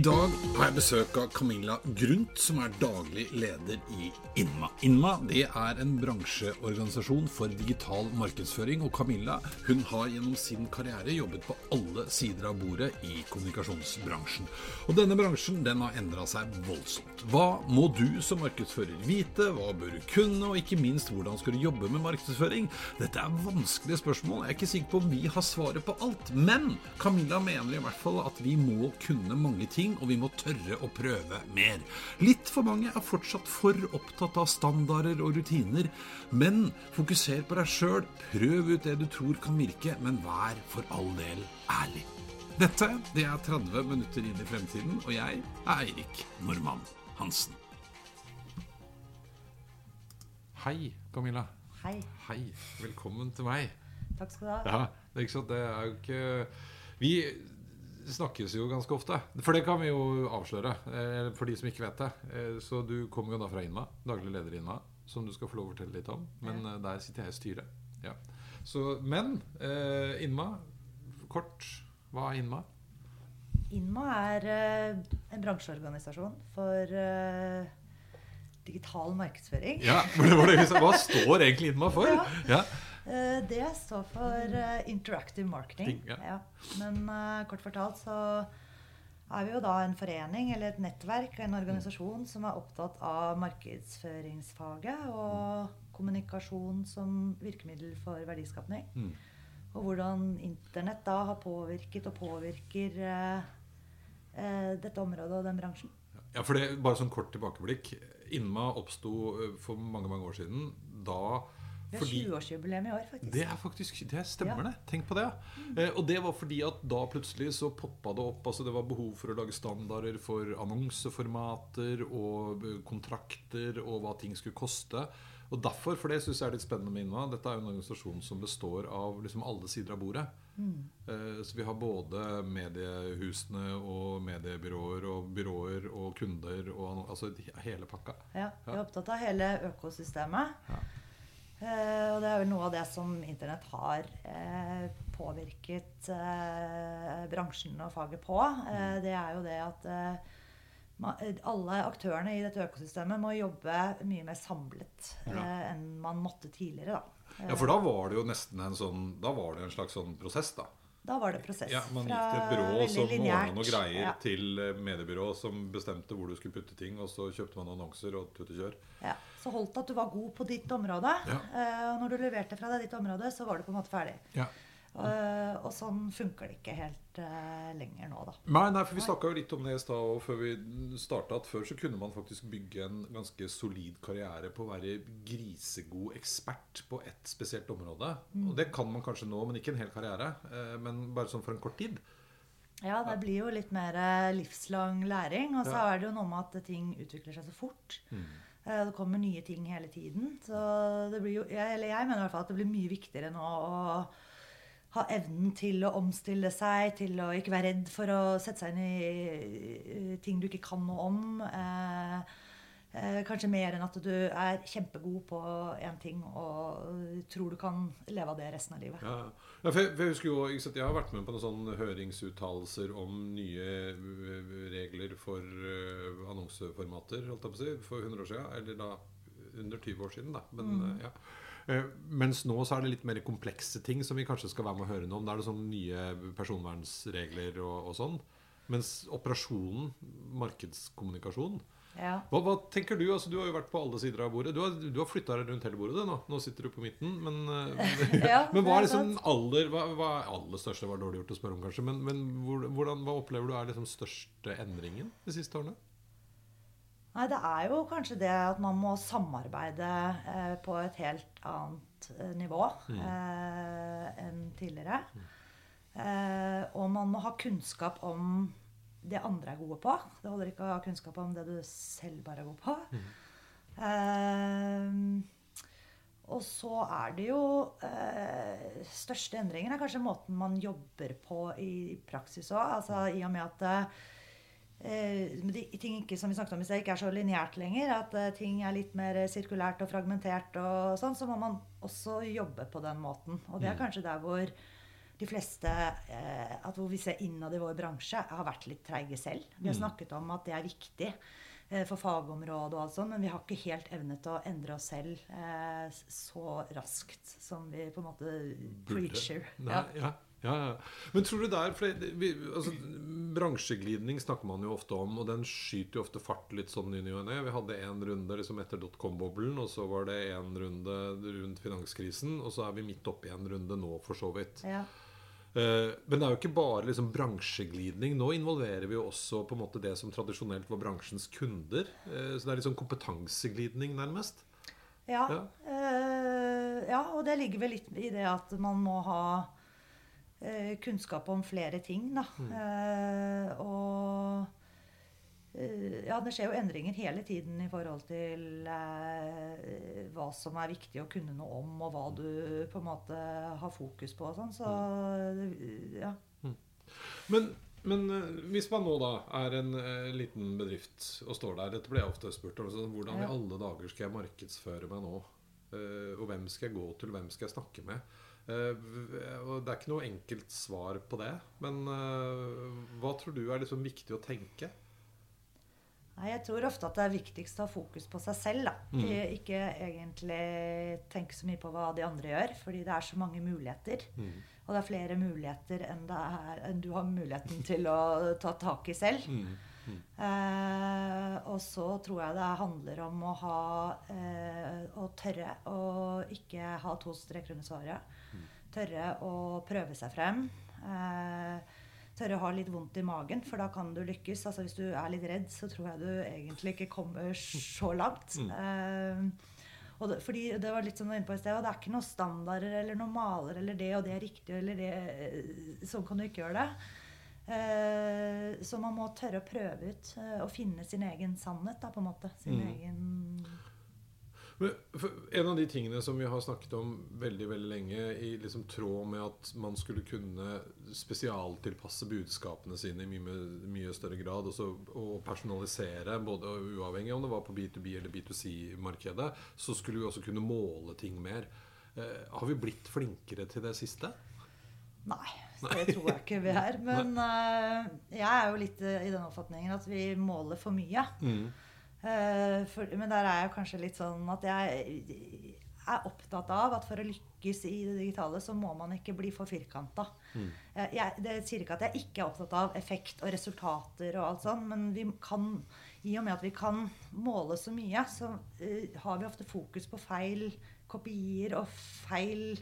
I dag har jeg besøk av Camilla Grundt, som er daglig leder i INMA. INMA det er en bransjeorganisasjon for digital markedsføring, og Camilla hun har gjennom sin karriere jobbet på alle sider av bordet i kommunikasjonsbransjen. Og denne bransjen den har endra seg voldsomt. Hva må du som markedsfører vite, hva bør du kunne, og ikke minst hvordan skal du jobbe med markedsføring? Dette er vanskelige spørsmål, jeg er ikke sikker på om vi har svaret på alt, men Camilla mener i hvert fall at vi må kunne mange ting ting, og vi må tørre å prøve mer. Litt for mange er fortsatt for opptatt av standarder og rutiner, men fokuser på deg sjøl, prøv ut det du tror kan virke, men vær for all del ærlig. Dette det er 30 minutter inn i fremtiden, og jeg er Eirik Normann Hansen. Hei, Camilla. Hei. Hei. Velkommen til meg. Takk skal du ha. Ja, det er ikke sant, det er jo ikke Vi snakkes jo ganske ofte. For det kan vi jo avsløre, eh, for de som ikke vet det. Eh, så du kommer jo da fra INMA, daglig leder i INMA, som du skal få lov å fortelle litt om. Men ja. Eh, der sitter jeg i styret. Ja. Så, men eh, INMA, kort, hva er INMA? INMA er en bransjeorganisasjon for digital markedsføring. Ja, Hva står egentlig INMA for? Ja. Eh, det står for uh, interactive marketing. Ja. Men uh, kort fortalt så er vi jo da en forening eller et nettverk, en organisasjon som er opptatt av markedsføringsfaget og kommunikasjon som virkemiddel for verdiskapning. Mm. Og hvordan Internett da har påvirket og påvirker uh, dette området og den bransjen. Ja, for det, Bare sånn kort tilbakeblikk. Inma oppsto for mange mange år siden. Da vi har 20-årsjubileum i år, faktisk. Det er faktisk, det stemmer, ja. det. Tenk på det. Mm. Eh, og det var fordi at da plutselig så poppa det opp altså Det var behov for å lage standarder for annonseformater og kontrakter og hva ting skulle koste. Og derfor, for det syns jeg er litt spennende med Inva, dette er jo en organisasjon som består av liksom alle sider av bordet. Mm. Eh, så vi har både mediehusene og mediebyråer og byråer og kunder og altså hele pakka. Ja, vi er opptatt av hele økosystemet. Ja. Uh, og det er vel noe av det som Internett har uh, påvirket uh, bransjen og faget på. det er jo det at alle aktørene i dette økosystemet må jobbe mye mer samlet ja. enn man måtte tidligere. Da. Ja, for da var det jo nesten en sånn Da var det en slags sånn prosess, da. Da var det prosess. Ja, Man gikk til et byrå som ordna noen greier, ja. til mediebyrå som bestemte hvor du skulle putte ting, og så kjøpte man annonser og tutte kjør. Ja. Så holdt det at du var god på ditt område. Ja. Uh, og når du leverte fra deg ditt område, så var du på en måte ferdig. Ja. Uh, og sånn funker det ikke helt uh, lenger nå, da. Nei, nei for Vi snakka jo litt om det i stad før vi starta. At før så kunne man faktisk bygge en ganske solid karriere på å være grisegod ekspert på ett spesielt område. Mm. Og det kan man kanskje nå, men ikke en hel karriere. Uh, men bare sånn for en kort tid. Ja, det blir jo litt mer livslang læring. Og så ja. er det jo noe med at ting utvikler seg så fort. Mm. Det kommer nye ting hele tiden. Så det blir jo, eller jeg mener i hvert fall at det blir mye viktigere nå å ha evnen til å omstille seg, til å ikke være redd for å sette seg inn i ting du ikke kan noe om. Eh, Eh, kanskje mer enn at du er kjempegod på én ting og tror du kan leve av det resten av livet. Ja, ja for jeg, for jeg, husker jo, jeg har vært med på noen sånne høringsuttalelser om nye eh, regler for uh, annonseformater holdt jeg på å si, for 100 år siden. Eller da under 20 år siden. da. Men, mm. ja. Uh, mens nå så er det litt mer komplekse ting som vi kanskje skal være med å høre noe om. Da er det sånn nye personvernsregler og, og sånn. Mens operasjonen, markedskommunikasjon, Ja. Hva, hva tenker du? Altså, du har jo vært på alle sider av bordet. Du har, du har flytta deg rundt hele bordet. det Nå Nå sitter du på midten. Men, eh, Ja, men hva er liksom aller hva, hva er aller største? var dårlig gjort å spørre om, kanskje. Men, men hvordan, hva opplever du er liksom største endringen de siste årene? Nei, det er jo kanskje det at man må samarbeide eh, på et helt annet eh, nivå eh, enn tidligere. Eh, og man må ha kunnskap om det andre er gode på. Det holder ikke å ha kunnskap om det du selv bare er god på. Eh, og så er det jo eh, Største endringen er kanskje måten man jobber på i praksis òg. Altså, I og med at de, ting ikke, som vi snakket om i sted, ikke er så lineært lenger. At uh, ting er litt mer sirkulært og fragmentert og sånn. Så må man også jobbe på den måten. Og det er kanskje der hvor de fleste uh, at hvor vi ser innad i vår bransje, har vært litt treige selv. Vi har snakket om at det er viktig uh, for fagområdet og alt sånt, men vi har ikke helt evnet å endre oss selv eh, så raskt som vi på en måte preacher. Nei, Ja. Ja. Men tror du der for det, vi, altså, Bransjeglidning snakker man jo ofte om, og den skyter jo ofte fart litt sånn i ny og ne. Vi hadde en runde liksom etter dotcom-boblen, og så var det en runde rundt finanskrisen, og så er vi midt oppi en runde nå, for så vidt. Ja. Uh, Men det er jo ikke bare liksom bransjeglidning. Nå involverer vi jo også på en måte det som tradisjonelt var bransjens kunder. Uh, Så det er liksom kompetanseglidning, nærmest. Ja, Ja. Uh, ja, og det ligger vel litt i det at man må ha kunnskap om flere ting, da. Eh, og eh, ja, det skjer jo endringer hele tiden i forhold til eh, hva som er viktig å kunne noe om, og hva du på en måte har fokus på og sånn. Så ja. Men, men eh, hvis man nå da er en eh, liten bedrift og står der Dette blir jeg ofte spurt om. Altså, Hvordan i alle dager skal jeg markedsføre meg nå? Eh, og hvem skal jeg gå til? Hvem skal jeg snakke med? Eh, og Det er ikke noe enkelt svar på det. Men eh, hva tror du er liksom viktig å tenke? Nei, jeg tror ofte at det er viktigst å ha fokus på seg selv. da. Mm. Ikke egentlig tenke så mye på hva de andre gjør, fordi det er så mange muligheter. Mm. Og det er flere muligheter enn, det er, enn du har muligheten til å ta tak i selv. Mm. Eh, og så tror jeg det handler om å ha eh, Å tørre å ikke ha to streker under svaret. Tørre å prøve seg frem. Eh, tørre å ha litt vondt i magen, for da kan du lykkes. Altså Hvis du er litt redd, så tror jeg du egentlig ikke kommer så langt. Eh, og det, fordi det var litt som du var inne på i sted, og det er ikke noen standarder eller noen maler eller det og det er riktig eller det eh, Sånn kan du ikke gjøre det. Eh, så man må tørre å prøve ut eh, og finne sin egen sannhet, da, på en måte. Sin Mm. egen Men en av de tingene som vi har snakket om veldig veldig lenge, i liksom tråd med at man skulle kunne spesialtilpasse budskapene sine i mye, mye større grad, og, så, og personalisere, både uavhengig om det var på B2B eller B2C-markedet, så skulle vi også kunne måle ting mer. Eh, har vi blitt flinkere til det siste? Nei, det tror jeg ikke vi er. Men eh, jeg er jo litt eh, i den oppfatningen at vi måler for mye. Eh, for, men der er jeg kanskje litt sånn at jeg er opptatt av at for å lykkes i det digitale, så må man ikke bli for firkanta. Mm. det sier ikke at jeg ikke er opptatt av effekt og resultater og alt sånt, men vi kan, i og med at vi kan måle så mye, så uh, har vi ofte fokus på feil kopier og feil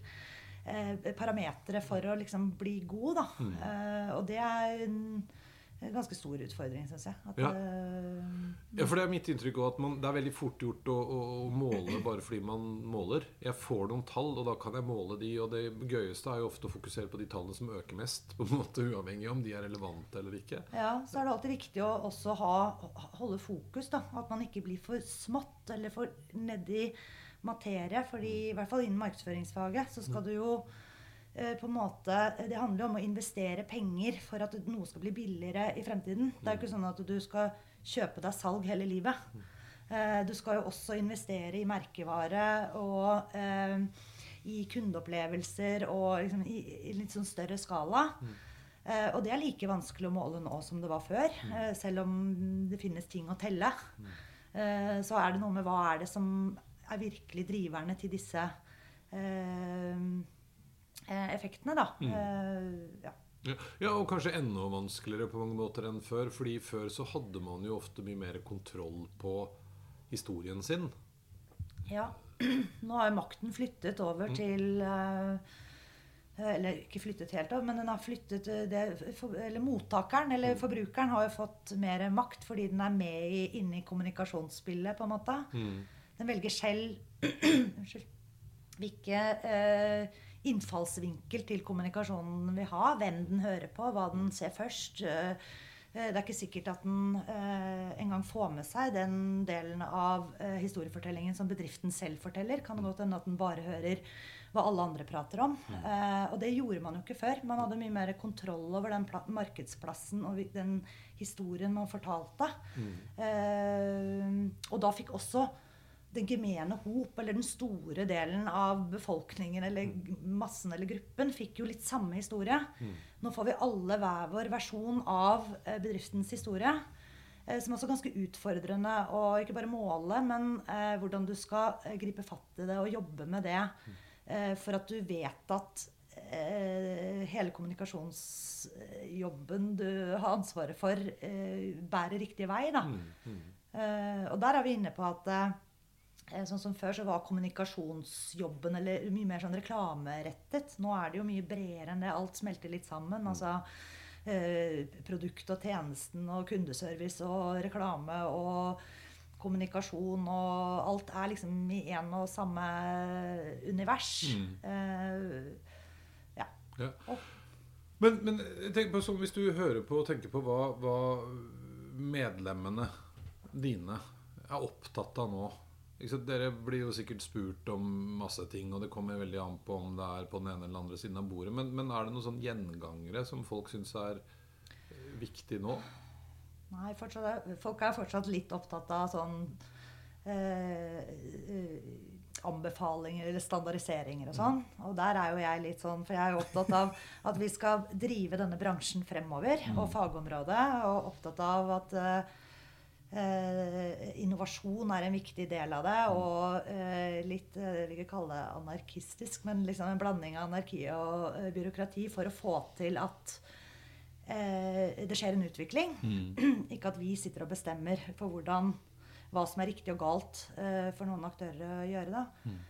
parametere for å liksom bli god, da. Mm. og det er en, ganske stor utfordring, syns jeg. At, Ja. eh, Ja, for Det er mitt inntrykk også at man, det er veldig fort gjort å, å måle bare fordi man måler. Jeg får noen tall, og da kan jeg måle de. Og det gøyeste er jo ofte å fokusere på de tallene som øker mest. På en måte Uavhengig om de er relevante eller ikke. Ja, så er det alltid viktig å også ha, holde fokus. da, At man ikke blir for smått eller for nedi materie. fordi i hvert fall innen markedsføringsfaget så skal du jo eh, på en måte, Det handler jo om å investere penger for at noe skal bli billigere i fremtiden. Det er jo ikke sånn at du skal kjøpe deg salg hele livet. Eh, Du skal jo også investere i merkevare og eh, i kundeopplevelser og liksom i, i litt sånn større skala. Uh, og det er like vanskelig å måle nå som det var før. Eh, selv om det finnes ting å telle. Eh, så er det noe med hva er det som er virkelig driverne til disse eh, eh, effektene, da. Eh, ja. Ja, ja, og kanskje enda vanskeligere på mange måter enn før. Fordi før så hadde man jo ofte mye mer kontroll på historien sin. Ja. Nå har jo makten flyttet over til eh, Eller ikke flyttet helt over, men den har flyttet eh, det, for, Eller mottakeren, eller forbrukeren, har jo fått mer makt fordi den er med i, inne i kommunikasjonsspillet, på en måte. Den velger selv hvilken Hvilke eh, innfallsvinkel til kommunikasjonen den vil ha, hvem den hører på, hva den ser først. Eh, eh, det er ikke sikkert at den eh, engang får med seg den delen av eh, historiefortellingen som bedriften selv forteller. Kan det godt hende at den bare hører hva alle andre prater om. Eh, og det gjorde man jo ikke før. Man hadde mye mer kontroll over den pla- markedsplassen og den historien man fortalte. Eh, og da fikk også den gemene hop, eller den store delen av befolkningen eller massen eller gruppen, fikk jo litt samme historie. Nå får vi alle hver vår versjon av eh, bedriftens historie. eh, Som også er ganske utfordrende å ikke bare måle, men eh, hvordan du skal eh, gripe fatt i det og jobbe med det. Eh, for at du vet at eh, hele kommunikasjonsjobben du har ansvaret for, eh, bærer riktig vei. Da. Eh, og der er vi inne på at sånn som før så var kommunikasjonsjobben eller mye mer sånn reklamerettet. Nå er det jo mye bredere enn det. Alt smelter litt sammen. altså eh, Produkt og tjenesten og kundeservice og reklame og kommunikasjon og alt er liksom i en og samme univers. Eh, ja. Ja. Og- Men, men tenk på, sånn, hvis du hører på og tenker på hva, hva medlemmene dine er opptatt av nå? Dere blir jo sikkert spurt om masse ting, og det kommer veldig an på om det er på den ene eller andre siden av bordet. Men, men er det noen sånn gjengangere som folk syns er eh, viktig nå? Nei, fortsatt, folk er fortsatt litt opptatt av sånn eh, eh, anbefalinger eller standardiseringer og sånn. Og der er jo jeg litt sånn For jeg er jo opptatt av at vi skal drive denne bransjen fremover, og fagområdet. Og opptatt av at eh, eh, innovasjon er en viktig del av det. Og eh, litt eh, jeg vil ikke kalle det anarkistisk, men liksom en blanding av anarki og eh, byråkrati for å få til at eh, det skjer en utvikling. ikke at vi sitter og bestemmer for hvordan, hva som er riktig og galt eh, for noen aktører å gjøre. da. Eh,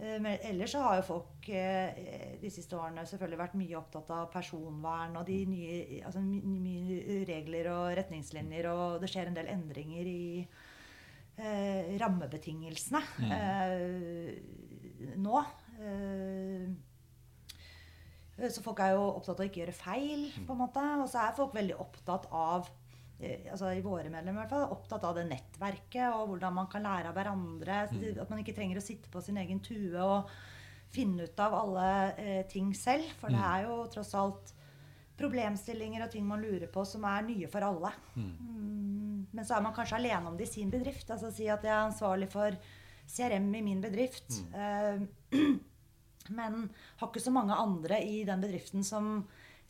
Men ellers så har jo folk eh, de siste årene selvfølgelig vært mye opptatt av personvern og de nye altså my, mye regler og retningslinjer, og det skjer en del endringer i eh, rammebetingelsene eh, nå. Eh, så folk er jo opptatt av å ikke gjøre feil, på en måte. Og så er folk veldig opptatt av eh, altså i våre medlemmer i hvert fall, opptatt av det nettverket og hvordan man kan lære av hverandre. At man ikke trenger å sitte på sin egen tue og finne ut av alle eh, ting selv. For det er jo tross alt problemstillinger og ting man lurer på som er nye for alle. Mm, men så er man kanskje alene om det i sin bedrift. Altså si at jeg er ansvarlig for CRM i min bedrift. Eh, men har ikke så mange andre i den bedriften som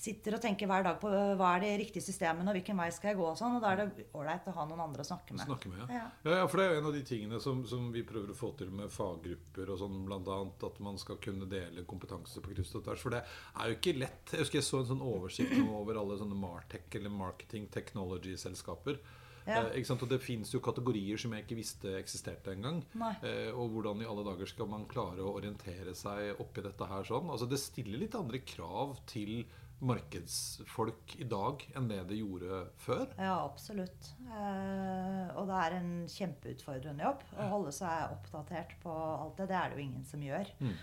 sitter og tenker hver dag på øh, hva er de riktige systemene og hvilken vei skal jeg gå. og sånn, og Da er det ålreit å ha noen andre å snakke med. Snakke med, Ja. ja. ja. For det er jo en av de tingene som, som vi prøver å få til med faggrupper og sånn, annet at man skal kunne dele kompetanse på kryss og tvers. For det er jo ikke lett. Jeg husker jeg så en sånn oversikt over alle sånne Martech eller Marketing Technology-selskaper. Ja. Eh? Og det fins jo kategorier som jeg ikke visste eksisterte engang. Eh, og hvordan i alle dager skal man klare å orientere seg oppi dette her sånn? Altså Det stiller litt andre krav til markedsfolk i dag enn det det gjorde før. Ja, absolutt. Eh, og det er en kjempeutfordrende jobb å holde seg oppdatert på alt det. Det er det jo ingen som gjør. Mm.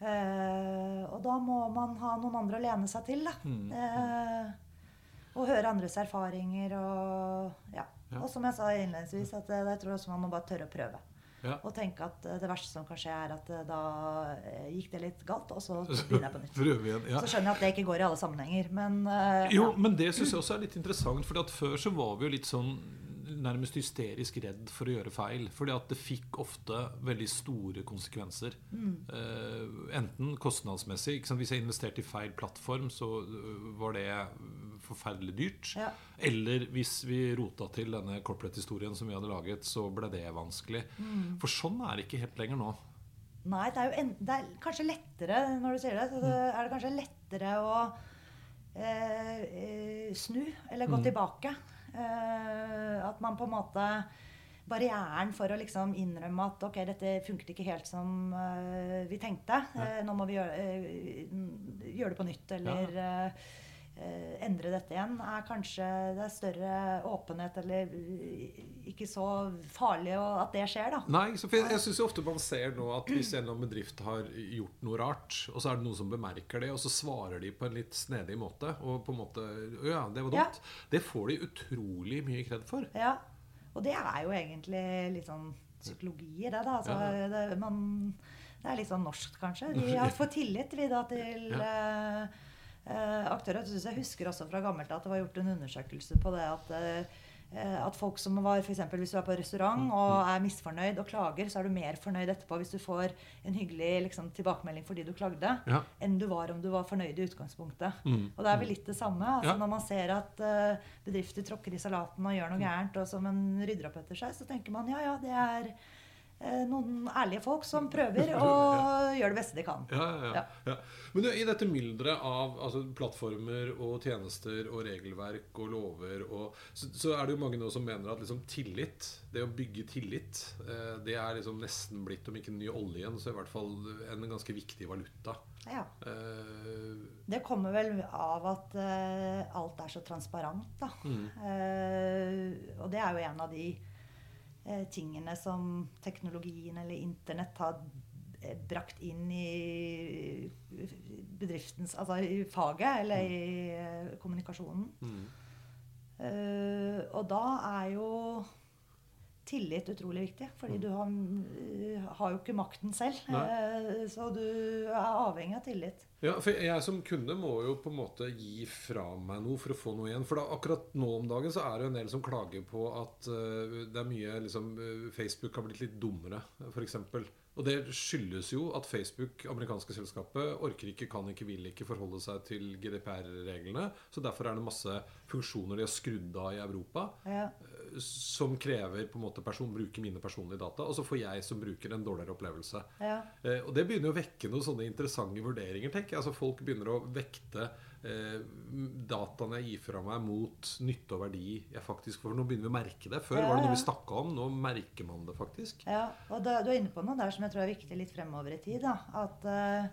Eh, og da må man ha noen andre å lene seg til, da. Mm. Eh, og høre andres erfaringer og ja. Ja. Og som jeg sa innledningsvis, at eh, jeg tror også man må bare tørre å prøve. Ja. Og tenke at eh, det verste som kan skje, er at eh, da eh, gikk det litt galt, og så begynner jeg på nytt. Igjen. Ja. Så skjønner jeg at det ikke går i alle sammenhenger, men uh, Jo, men det syns jeg også er litt interessant. For før så var vi jo litt sånn nærmest hysterisk redd for å gjøre feil. Fordi at det fikk ofte veldig store konsekvenser. Mm. Uh, enten kostnadsmessig. Hvis jeg investerte i feil plattform, så var det forferdelig dyrt. Ja. Eller hvis vi rota til denne corporate-historien som vi hadde laget, så ble det vanskelig. Mm. For sånn er det ikke helt lenger nå. Nei, det er jo en, det er kanskje lettere når du sier det. Så det, Mm. er det kanskje lettere å eh, eh, snu, eller gå Mm. tilbake. Eh, at man på en måte Barrieren for å liksom innrømme at ok, dette funket ikke helt som uh, vi tenkte. Uh, nå må vi gjøre, uh, gjøre det på nytt, eller ja. Endre dette igjen, er kanskje det er større åpenhet, eller eh, ikke så farlig at det skjer, da. Nei, så for jeg, jeg syns ofte man ser nå at hvis en eller annen bedrift har gjort noe rart, og så er det noen som bemerker det, og så svarer de på en litt snedig måte, og på en måte Ja, det var Ja. Det får de utrolig mye kred for. Ja, og det er jo egentlig litt sånn psykologi i det, da. Altså, Ja. det, man, det er litt sånn norsk, kanskje. Vi har fått tillit vi da til eh, eh, aktører. Jeg, synes jeg husker også fra gammelt at det var gjort en undersøkelse på det at eh, at folk som var for eksempel, Hvis du er på restaurant og er misfornøyd og klager, så er du mer fornøyd etterpå hvis du får en hyggelig liksom, tilbakemelding fordi du klagde, Ja. enn du var om du var fornøyd i utgangspunktet. Mm. Og det er vel litt det samme. altså Ja. Når man ser at eh, bedrifter tråkker i salaten og gjør noe gærent, og som en rydder opp etter seg, så tenker man ja, ja, det er eh, noen ærlige folk som prøver å gjøre det beste de kan. Ja, ja, ja. ja. Men du, i dette mylderet av altså, plattformer og tjenester og regelverk og lover og, så, så er det jo mange nå som mener at liksom, tillit, det å bygge tillit, eh, det er liksom nesten blitt, om ikke den ny olje igjen, så i hvert fall en ganske viktig valuta. Ja. Eh, Det kommer vel av at eh, alt er så transparent, da. mm, Eh, og det er jo en av de eh, tingene som teknologien eller internett har eh, brakt inn i bedriftens Altså i faget eller i eh, kommunikasjonen. mm. Uh, og da er jo tillit utrolig viktig, fordi du har, eh, har jo ikke makten selv. Nei. Eh, så du er avhengig av tillit. Ja, for jeg som kunde må jo på en måte gi fra meg noe for å få noe igjen. For da, akkurat nå om dagen så er det jo en del som klager på at eh, det er mye liksom, Facebook har blitt litt dummere, f.eks. Og det skyldes jo at Facebook, amerikanske selskapet, orker ikke, kan ikke, vil ikke forholde seg til GDPR-reglene. Så derfor er det masse funksjoner de har skrudd av i Europa Ja. Som krever på en måte person, bruke mine personlige data. Og så får jeg som bruker en dårligere opplevelse. Ja. Eh, og det begynner å vekke noen sånne interessante vurderinger. tenker jeg. Altså Folk begynner å vekte eh, dataene jeg gir fra meg, mot nytte og verdi jeg faktisk får. Nå begynner vi å merke det. Før Ja, var det noe vi snakka om. Nå merker man det faktisk. Ja, og da, du er inne på noe der som jeg tror er viktig litt fremover i tid. Da. At eh,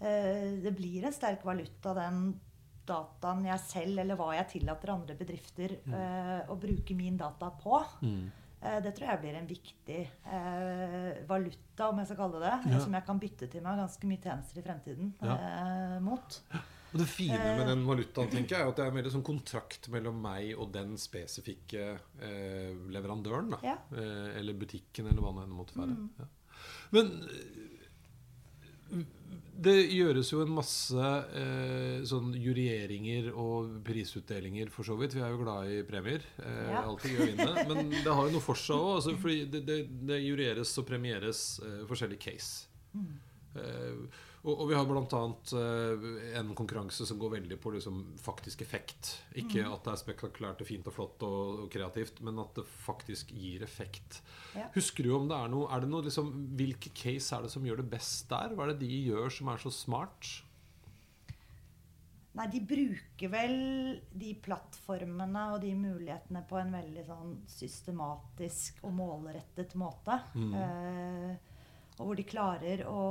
eh, det blir en sterk valuta, den dataen jeg selv, eller hva jeg tillater andre bedrifter eh, å bruke min data på. Eh, det tror jeg blir en viktig eh, valuta, om jeg skal kalle det det. Ja. Som jeg kan bytte til meg ganske mye tjenester i fremtiden eh, mot. Og det fine Eh. med den valutaen tenker jeg, er at det er en veldig sånn kontrakt mellom meg og den spesifikke eh, leverandøren. Da. Ja. Eh, eller butikken, eller hva det måtte være. Mm. Ja. Men eh, det gjøres jo en masse eh, sånn jurieringer og prisutdelinger, for så vidt. Vi er jo glad i premier. Eh, Ja. Alltid gøy å vinne. Men det har jo noe for seg òg. Altså, fordi det, det, det jurieres og premieres eh, forskjellige case. Eh, og, og vi har bl.a. Uh, en konkurranse som går veldig på liksom, faktisk effekt. Ikke at det er spektakulært og fint og flott og, og kreativt, men at det faktisk gir effekt. Ja. Husker du om det er noe, er det noe liksom, Hvilke case er det som gjør det best der? Hva er det de gjør som er så smart? Nei, de bruker vel de plattformene og de mulighetene på en veldig sånn systematisk og målrettet måte. Eh, og hvor de klarer å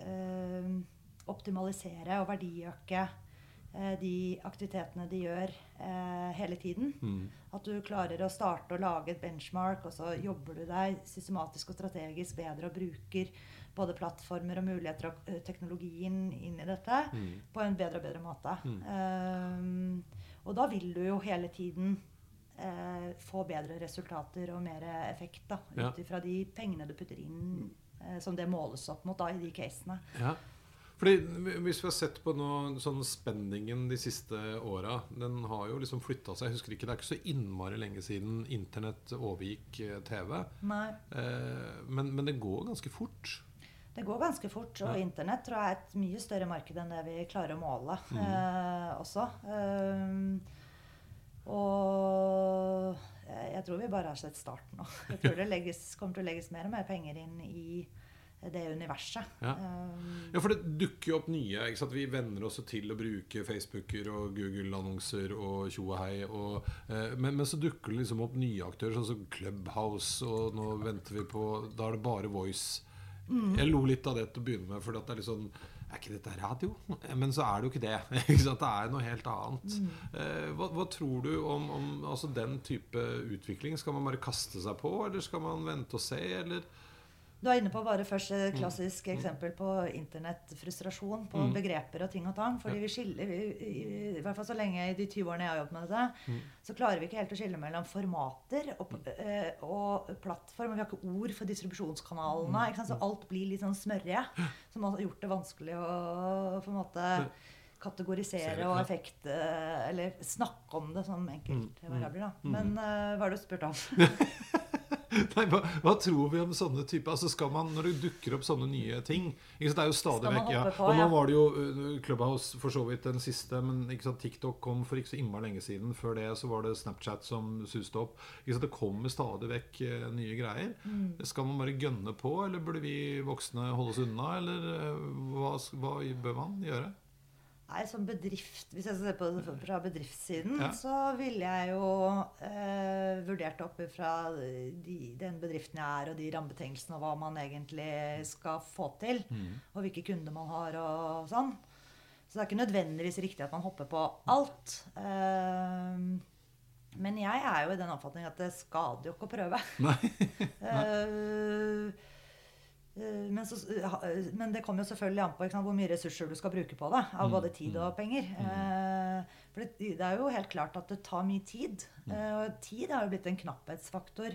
eh, optimalisere og verdiøke eh, de aktivitetene de gjør eh, hele tiden. At du klarer å starte og lage et benchmark, og så jobber du deg systematisk og strategisk bedre og bruker både plattformer og muligheter og eh, teknologien inn i dette på en bedre og bedre måte. Eh, og da vil du jo hele tiden eh, få bedre resultater og mer effekt da, ut ifra de pengene du putter inn som det måles opp mot da, i de casene. Ja. Fordi Hvis vi har sett på noe, sånn spenningen de siste åra, den har jo liksom flytta seg. Jeg husker ikke, Det er ikke så innmari lenge siden Internett overgikk eh, TV. Nei. Eh, men, men det går ganske fort. Det går ganske fort, og Ja. internett tror jeg er et mye større marked enn det vi klarer å måle eh, også. Eh, og jeg jeg tror vi bare har sett starten nå. Jeg tror det legges, kommer til å legges mer og mer penger inn i det universet. Ja. Um, Ja, for det dukker jo opp nye. Vi venner oss til å bruke Facebooker og Google-annonser og tjo og hei. Og, eh, men, men så dukker det liksom opp nye aktører, sånn som Clubhouse, og nå venter vi på Da er det bare Voice. Jeg lo litt av det til å begynne med, for det er litt sånn Er ikke dette radio? Men så er det jo ikke det. ikke? Det er noe helt annet. Mm. hva, hva tror du om, om altså den type utvikling? Skal man bare kaste seg på, eller skal man vente og se, eller? Du er inne på bare først et klassisk eksempel på internettfrustrasjon på Mm. begreper og ting og tang. Fordi Ja. vi skiller vi, i, I hvert fall så lenge i de 20 årene jeg har jobbet med dette, Mm. så klarer vi ikke helt å skille mellom formater og, eh, og plattform. Vi har ikke ord for distribusjonskanalene. Sant? Så alt blir litt sånn smørje. Som har gjort det vanskelig å på en måte kategorisere og effekt Eller snakke om det som enkeltvariabler. Da. Mm. Men eh, hva er det du spurte om? Nei, hva, hva tror vi om sånne typer altså skal man, Når det dukker opp sånne nye ting Det er jo stadig vekk ja. Og nå var det jo uh, Clubhouse for så vidt den siste, men ikke sant, TikTok kom for ikke så innmari lenge siden. Før det så var det Snapchat som suste opp. Ikke sant, det kommer stadig vekk uh, nye greier. Mm. Skal man bare gønne på, eller burde vi voksne holde oss unna? Eller uh, hva, hva bør man gjøre? Nei, som bedrift, Hvis jeg ser på det fra bedriftssiden, Ja. så ville jeg jo eh, vurdert opp fra de, den bedriften jeg er, og de rammebetingelsene, og hva man egentlig skal få til. Og hvilke kunder man har og sånn. Så det er ikke nødvendigvis riktig at man hopper på alt. Eh, men jeg er jo i den oppfatning at det skader jo ikke å prøve. Nei, eh, men, så, men det kommer jo selvfølgelig an på sant, hvor mye ressurser du skal bruke på det. Av både tid og penger. Mm. for det, det er jo helt klart at det tar mye tid. Eh, og tid har jo blitt en knapphetsfaktor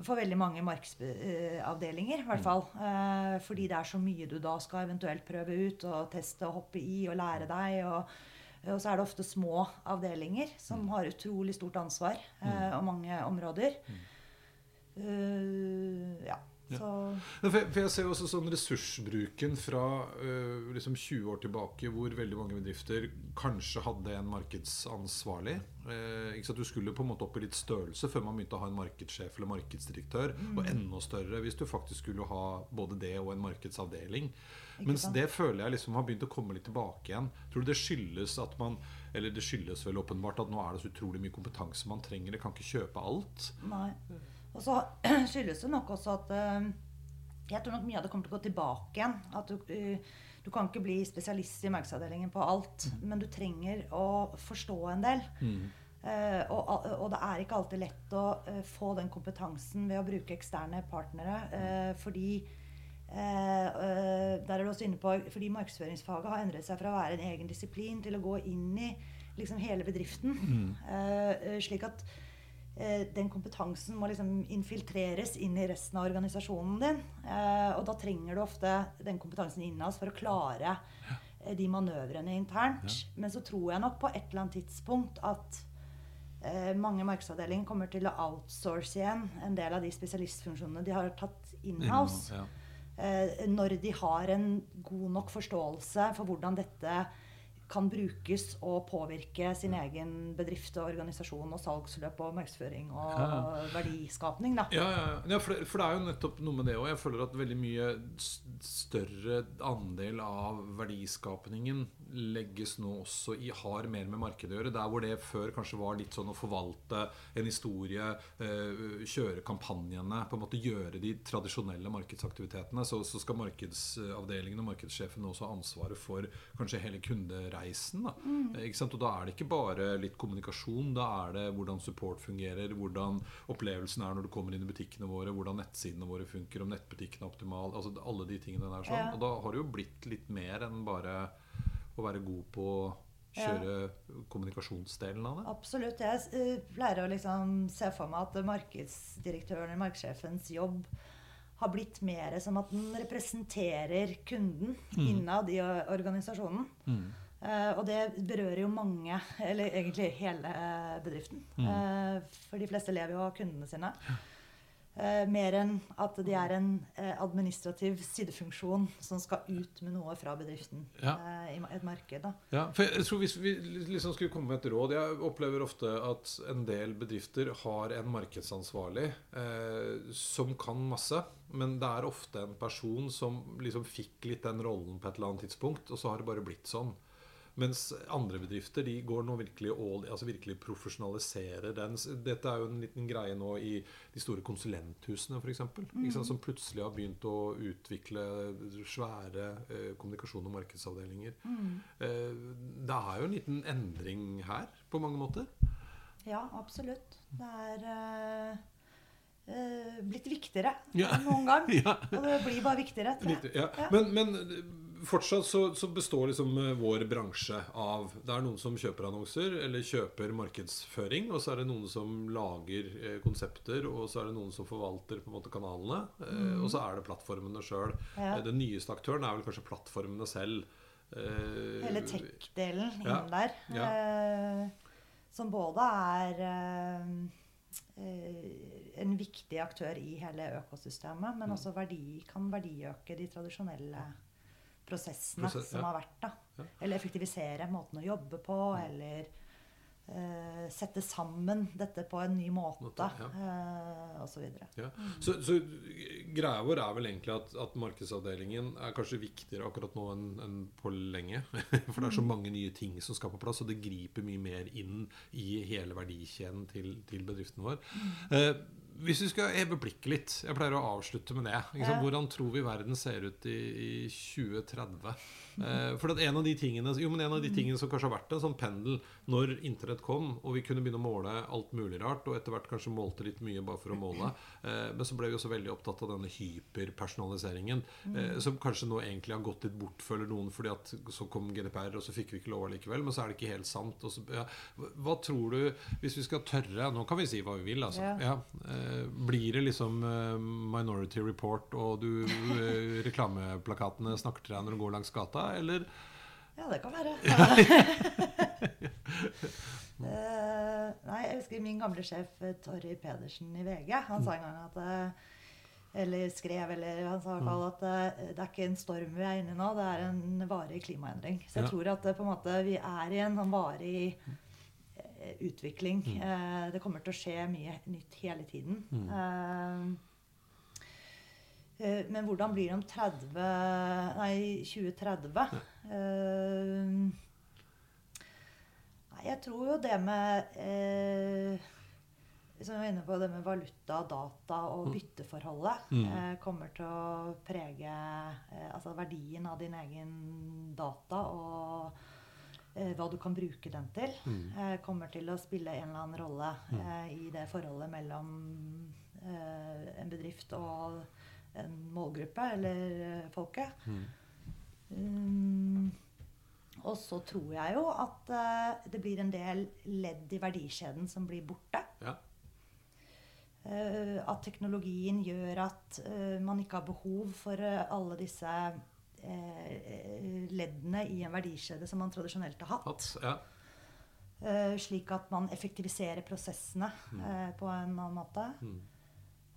for veldig mange markedsavdelinger. I hvert fall. Eh, fordi det er så mye du da skal eventuelt prøve ut og teste og hoppe i og lære deg. og og så er det ofte små avdelinger som har utrolig stort ansvar eh, og mange områder. Eh, ja. Ja. Så For jeg, for jeg ser også sånn ressursbruken fra øh, liksom 20 år tilbake, hvor veldig mange bedrifter kanskje hadde en markedsansvarlig. Eh, ikke sant? Du skulle på en måte opp i litt størrelse før man begynte å ha en markedssjef eller markedsdirektør. Og enda større hvis du faktisk skulle ha både det og en markedsavdeling. Mens det føler jeg liksom har begynt å komme litt tilbake igjen. Tror du det skyldes at man Eller det skyldes vel åpenbart at nå er det så utrolig mye kompetanse man trenger. Det kan ikke kjøpe alt. Nei. Og så skyldes det nok også at eh, jeg tror nok mye av det kommer til å gå tilbake igjen. At du, eh, du kan ikke bli spesialist i markedsavdelingen på alt, men du trenger å forstå en del. Eh, og, og det er ikke alltid lett å uh, få den kompetansen ved å bruke eksterne partnere. Uh, fordi der er du også inne på, fordi markedsføringsfaget har endret seg fra å være en egen disiplin til å gå inn i liksom hele bedriften. Mm. slik at den kompetansen må liksom infiltreres inn i resten av organisasjonen din. Eh, og da trenger du ofte den kompetansen innad for å klare eh, de manøvrene internt. Men så tror jeg nok på et eller annet tidspunkt at eh, mange markedsavdelinger kommer til å outsource igjen en del av de spesialistfunksjonene de har tatt in-house. Ja. Eh, når de har en god nok forståelse for hvordan dette kan brukes og påvirke sin egen bedrift og organisasjon og salgsløp og markedsføring og Ja. verdiskapning. Da. Ja, ja, for, det, for det er jo nettopp noe med det òg. Jeg føler at veldig mye større andel av verdiskapningen legges nå også i har mer med markedet å gjøre. Der hvor det før kanskje var litt sånn å forvalte en historie, eh, kjøre kampanjene, på en måte gjøre de tradisjonelle markedsaktivitetene, så, så skal markedsavdelingen og markedssjefen også ha ansvaret for kanskje hele kundereisen. Da. Mm. Og da er det ikke bare litt kommunikasjon, da er det hvordan support fungerer, hvordan opplevelsen er når du kommer inn i butikkene våre, hvordan nettsidene våre funker, om nettbutikken er optimal, altså alle de tingene der. sånn. Ja. Og da har det jo blitt litt mer enn bare å være god på å kjøre kommunikasjonsdelen av det. Absolutt. Jeg eh, pleier å liksom se for meg at markedsdirektøren eller markedssjefens jobb har blitt mer som at den representerer kunden innad i o- organisasjonen. Eh, og det berører jo mange, eller egentlig hele eh, bedriften. Mm. for de fleste lever jo av kundene sine. Eh, mer enn at de er en eh, administrativ sidefunksjon som skal ut med noe fra bedriften Ja. eh, i et marked. Da. Ja, for jeg tror Hvis vi liksom skulle komme med et råd Jeg opplever ofte at en del bedrifter har en markedsansvarlig eh, som kan masse, men det er ofte en person som liksom fikk litt den rollen på et eller annet tidspunkt, og så har det bare blitt sånn. Mens andre bedrifter de går nå virkelig all, altså virkelig profesjonaliserer den. Dette er jo en liten greie nå i de store konsulenthusene f.eks. Mm. Som plutselig har begynt å utvikle svære eh, kommunikasjon- og markedsavdelinger. Eh, det er jo en liten endring her, på mange måter. Ja, absolutt. Det er eh, eh, blitt viktigere Ja. enn noen gang. Ja. Og det blir bare viktigere, tror jeg. Ja. Men, men fortsatt så, så består liksom eh, vår bransje av Det er noen som kjøper annonser eller kjøper markedsføring, og så er det noen som lager eh, konsepter, og så er det noen som forvalter på en måte kanalene, eh, og så er det plattformene sjøl. Ja. Den nyeste aktøren er vel kanskje plattformene selv. Eh, Hele tech-delen Ja. innen der. Ja. Eh, som både er eh, eh, en viktig aktør i hele økosystemet, Mm. men også verdi, kan verdiøke de tradisjonelle prosessene Prosess, som har vært. da. Ja. Eller effektivisere måten å jobbe på, eller uh, sette sammen dette på en ny måte, Måte, ja. uh, osv. Ja. Så, så greia vår er vel egentlig at, at markedsavdelingen er kanskje viktigere akkurat nå enn enn på lenge. For det er så mange nye ting som skal på plass, og det griper mye mer inn i hele verdikjeden til, til bedriften vår. Eh, hvis vi skal heve blikket litt Jeg pleier å avslutte med det. Ja. Hvordan tror vi verden ser ut i, i 2030? Eh, for at en av de tingene Jo, men en av de tingene som kanskje har vært en sånn pendel når internett kom, og vi kunne begynne å måle alt mulig rart, og etter hvert kanskje målte litt mye bare for å måle, eh, men så ble vi også veldig opptatt av denne hyperpersonaliseringen, eh, som kanskje nå egentlig har gått litt bort, føler noen, fordi at så kom GDPR, og så fikk vi ikke lov allikevel, men så er det ikke helt sant. Og så, ja, hva tror du, hvis vi skal tørre Nå kan vi si hva vi vil, altså. Ja. Ja, eh, blir det liksom eh, Minority Report, og du eh, reklameplakatene snakker til deg når du går langs gata, eller Ja, det kan være. Eh, nei, jeg husker min gamle sjef eh, Torry Pedersen i VG. Han sa en gang at eh, Eller skrev, eller han sa i hvert fall at eh, det er ikke en storm vi er inne i nå, det er en varig klimaendring. Så jeg Ja. tror at på en måte vi er i en sånn varig utvikling. Eh, det kommer til å skje mye nytt hele tiden. Mm. eh, men hvordan blir det om 30 Nei, 2030? Eh, Nei, jeg tror jo det med eh, Som vi var inne på, det med valuta, data og bytteforholdet Mm. eh, kommer til å prege eh, altså verdien av din egen data og eh, hva du kan bruke den til. Eh, kommer til å spille en eller annen rolle eh, i det forholdet mellom en bedrift og en målgruppe, eller folket. Mm. Og så tror jeg jo at uh, det blir en del ledd i verdikjeden som blir borte. Ja. Uh, at teknologien gjør at uh, man ikke har behov for alle disse leddene i en verdikjede som man tradisjonelt har hatt. Ja. Slik at man effektiviserer prosessene eh, på en annen måte. Mm.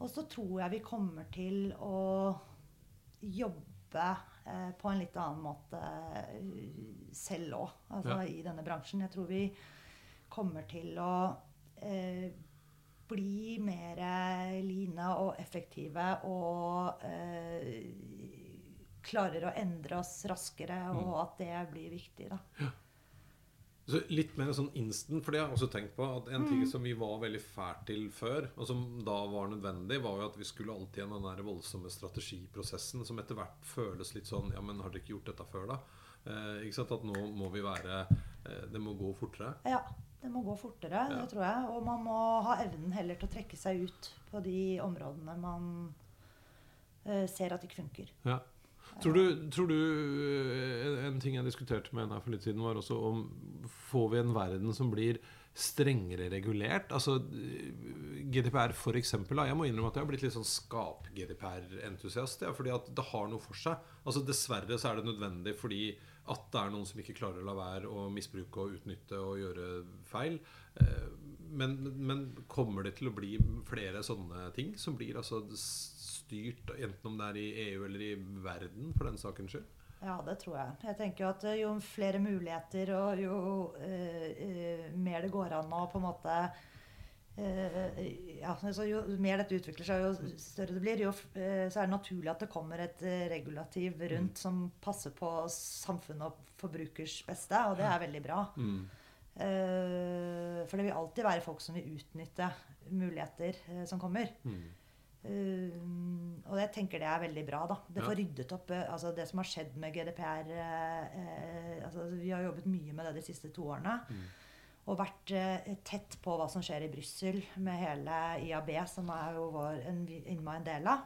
Og så tror jeg vi kommer til å jobbe eh, på en litt annen måte eh, selv òg, altså Ja. i denne bransjen. Jeg tror vi kommer til å eh, bli mer line og effektive og eh, klarer å endre oss raskere, og at det blir viktig. da. Så litt mer sånn instant, for det har jeg også tenkt på. At en ting som vi var veldig fælt til før, og som da var nødvendig, var jo at vi skulle alltid gjennom den der voldsomme strategiprosessen som etter hvert føles litt sånn Ja, men har dere ikke gjort dette før, da? Eh, ikke sant? At nå må vi være eh, Det må gå fortere. Ja, det må gå fortere, Ja. det tror jeg. Og man må ha evnen heller til å trekke seg ut på de områdene man eh, ser at ikke funker. Ja. Tror du, tror du eh, En ting jeg diskuterte med henne for litt siden, var også om Får vi en verden som blir strengere regulert? Altså eh, GDPR, for eksempel. Jeg må innrømme at jeg har blitt litt sånn skap-GDPR-entusiast. Ja, fordi at det har noe for seg. Altså Dessverre så er det nødvendig fordi at det er noen som ikke klarer å la være å misbruke og utnytte og gjøre feil. Eh, men, men kommer det til å bli flere sånne ting som blir altså styrt, enten om det er i EU eller i verden, for den sakens skyld? Ja, det tror jeg. Jeg tenker at eh, Jo flere muligheter og jo eh, eh, mer det går an å på en måte eh, ja, altså Jo mer dette utvikler seg, jo større det blir, jo, eh, så er det naturlig at det kommer et eh, regulativ rundt Mm. som passer på samfunnet og forbrukers beste, og det er veldig bra. Mm. For det vil alltid være folk som vil utnytte muligheter som kommer. Mm. Uh, og jeg tenker det er veldig bra. da. Det Ja. får ryddet opp uh, altså det som har skjedd med GDPR Uh, eh, altså Vi har jobbet mye med det de siste to årene. Mm. Og vært eh, tett på hva som skjer i Brussel med hele IAB, som er jo vår, en, INMA en del av.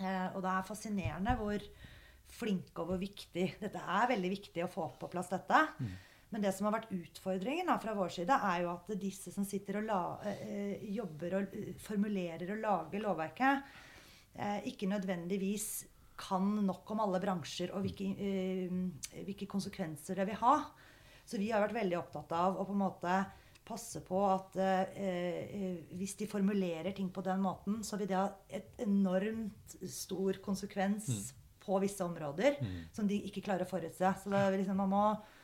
Eh, og det er fascinerende hvor flinke og hvor viktig Dette er veldig viktig å få på plass dette. Men det som har vært utfordringen da, fra vår side, er jo at disse som sitter og la, eh, jobber og eh, formulerer og lager lovverket, eh, ikke nødvendigvis kan nok om alle bransjer og hvilke, eh, hvilke konsekvenser det vil ha. Så vi har vært veldig opptatt av å på en måte passe på at eh, eh, hvis de formulerer ting på den måten, så vil det ha et enormt stor konsekvens på visse områder som de ikke klarer å forutse. Så det liksom, man må eh,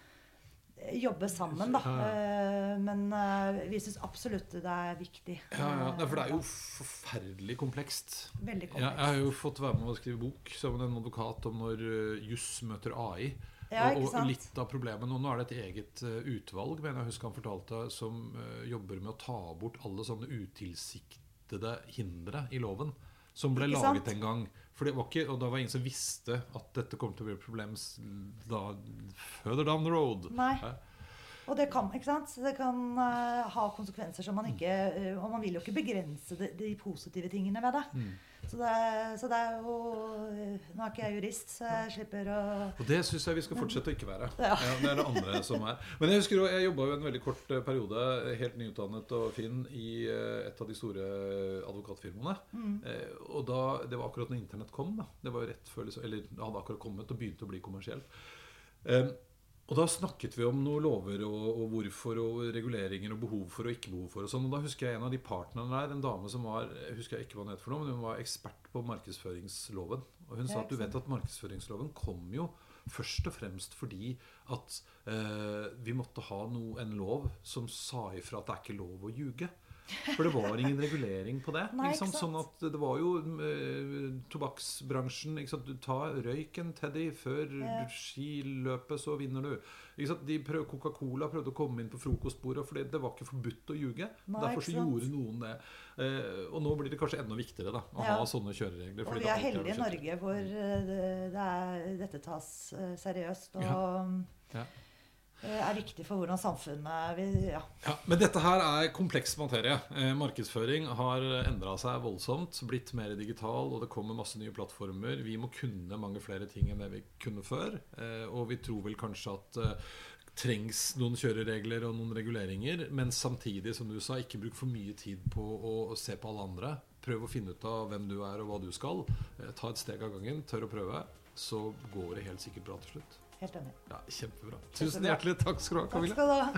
jobbe sammen, da. Eh, Men eh, vi syns absolutt det er viktig. Ja, ja. Eh, for det er jo forferdelig komplekst. Veldig komplekst. jeg har jo fått være med å skrive bok sammen med en advokat om når uh, juss møter AI. Ja, og, og litt av problemet nå, nå er det et eget utvalg mener jeg husker han fortalte, som jobber med å ta bort alle sånne utilsiktede hindre i loven. Som ble laget en gang. For det var ikke, og da var ingen som visste at dette kom til å bli et problem da, further down the road. Nei. Og det kan, ikke sant? Det kan uh, ha konsekvenser som man ikke uh, Og man vil jo ikke begrense de, de positive tingene ved det. Mm. Så, det. så det er jo eh, Nå er ikke jeg jurist, så jeg slipper å Og det syns jeg vi skal fortsette å ikke være. Ja. det er det andre som er. Men jeg husker jo, jeg jobba jo en veldig kort eh, periode, helt nyutdannet og fin, i eh, et av de store advokatfirmaene. Mm. Eh, Og da, Det var akkurat når internett kom. da Det var jo rett før liksom, Eller det hadde akkurat kommet og begynte å bli kommersielt. Eh, og da snakket vi om noen lover og, og hvorfor og reguleringer og behov for og ikke behov for. Og sånn, og da husker jeg en av de partnerne der, en dame som var jeg husker jeg ikke hva hun het for noe, men hun var ekspert på markedsføringsloven. Og hun sa at du vet at markedsføringsloven kom jo først og fremst fordi at eh, vi måtte ha no, en lov som sa ifra at det er ikke lov å ljuge. For det var ingen regulering på det. Nei, ikke Sånn at det var jo eh, tobakksbransjen? Du tar røyken, Teddy, før Ja. skiløpet, så vinner du. Prøv, Coca-Cola prøvde å komme inn på frokostbordet, for det var ikke forbudt å ljuge. Nei, Derfor så gjorde noen det. Eh, og nå blir det kanskje enda viktigere da, å Ja. ha sånne kjøreregler. Og vi er heldige i. Norge hvor eh, det, det er, dette tas eh, seriøst og Ja. Eh, er viktig for hvordan samfunnet vil ja. Ja, men dette her er kompleks materie. Eh, markedsføring har endra seg voldsomt, blitt mer digital, og det kommer masse nye plattformer. Vi må kunne mange flere ting enn det vi kunne før. Eh, og vi tror vel kanskje at trengs noen kjøreregler og noen reguleringer, men samtidig, som du sa, ikke bruk for mye tid på å, se på alle andre. Prøv å finne ut av hvem du er og hva du skal. Ta et steg av gangen, tør å prøve. Så går det helt sikkert bra til slutt. Helt enig. Ja, Kjempebra. Tusen hjertelig takk skal du ha, Takk Camilla. skal du ha.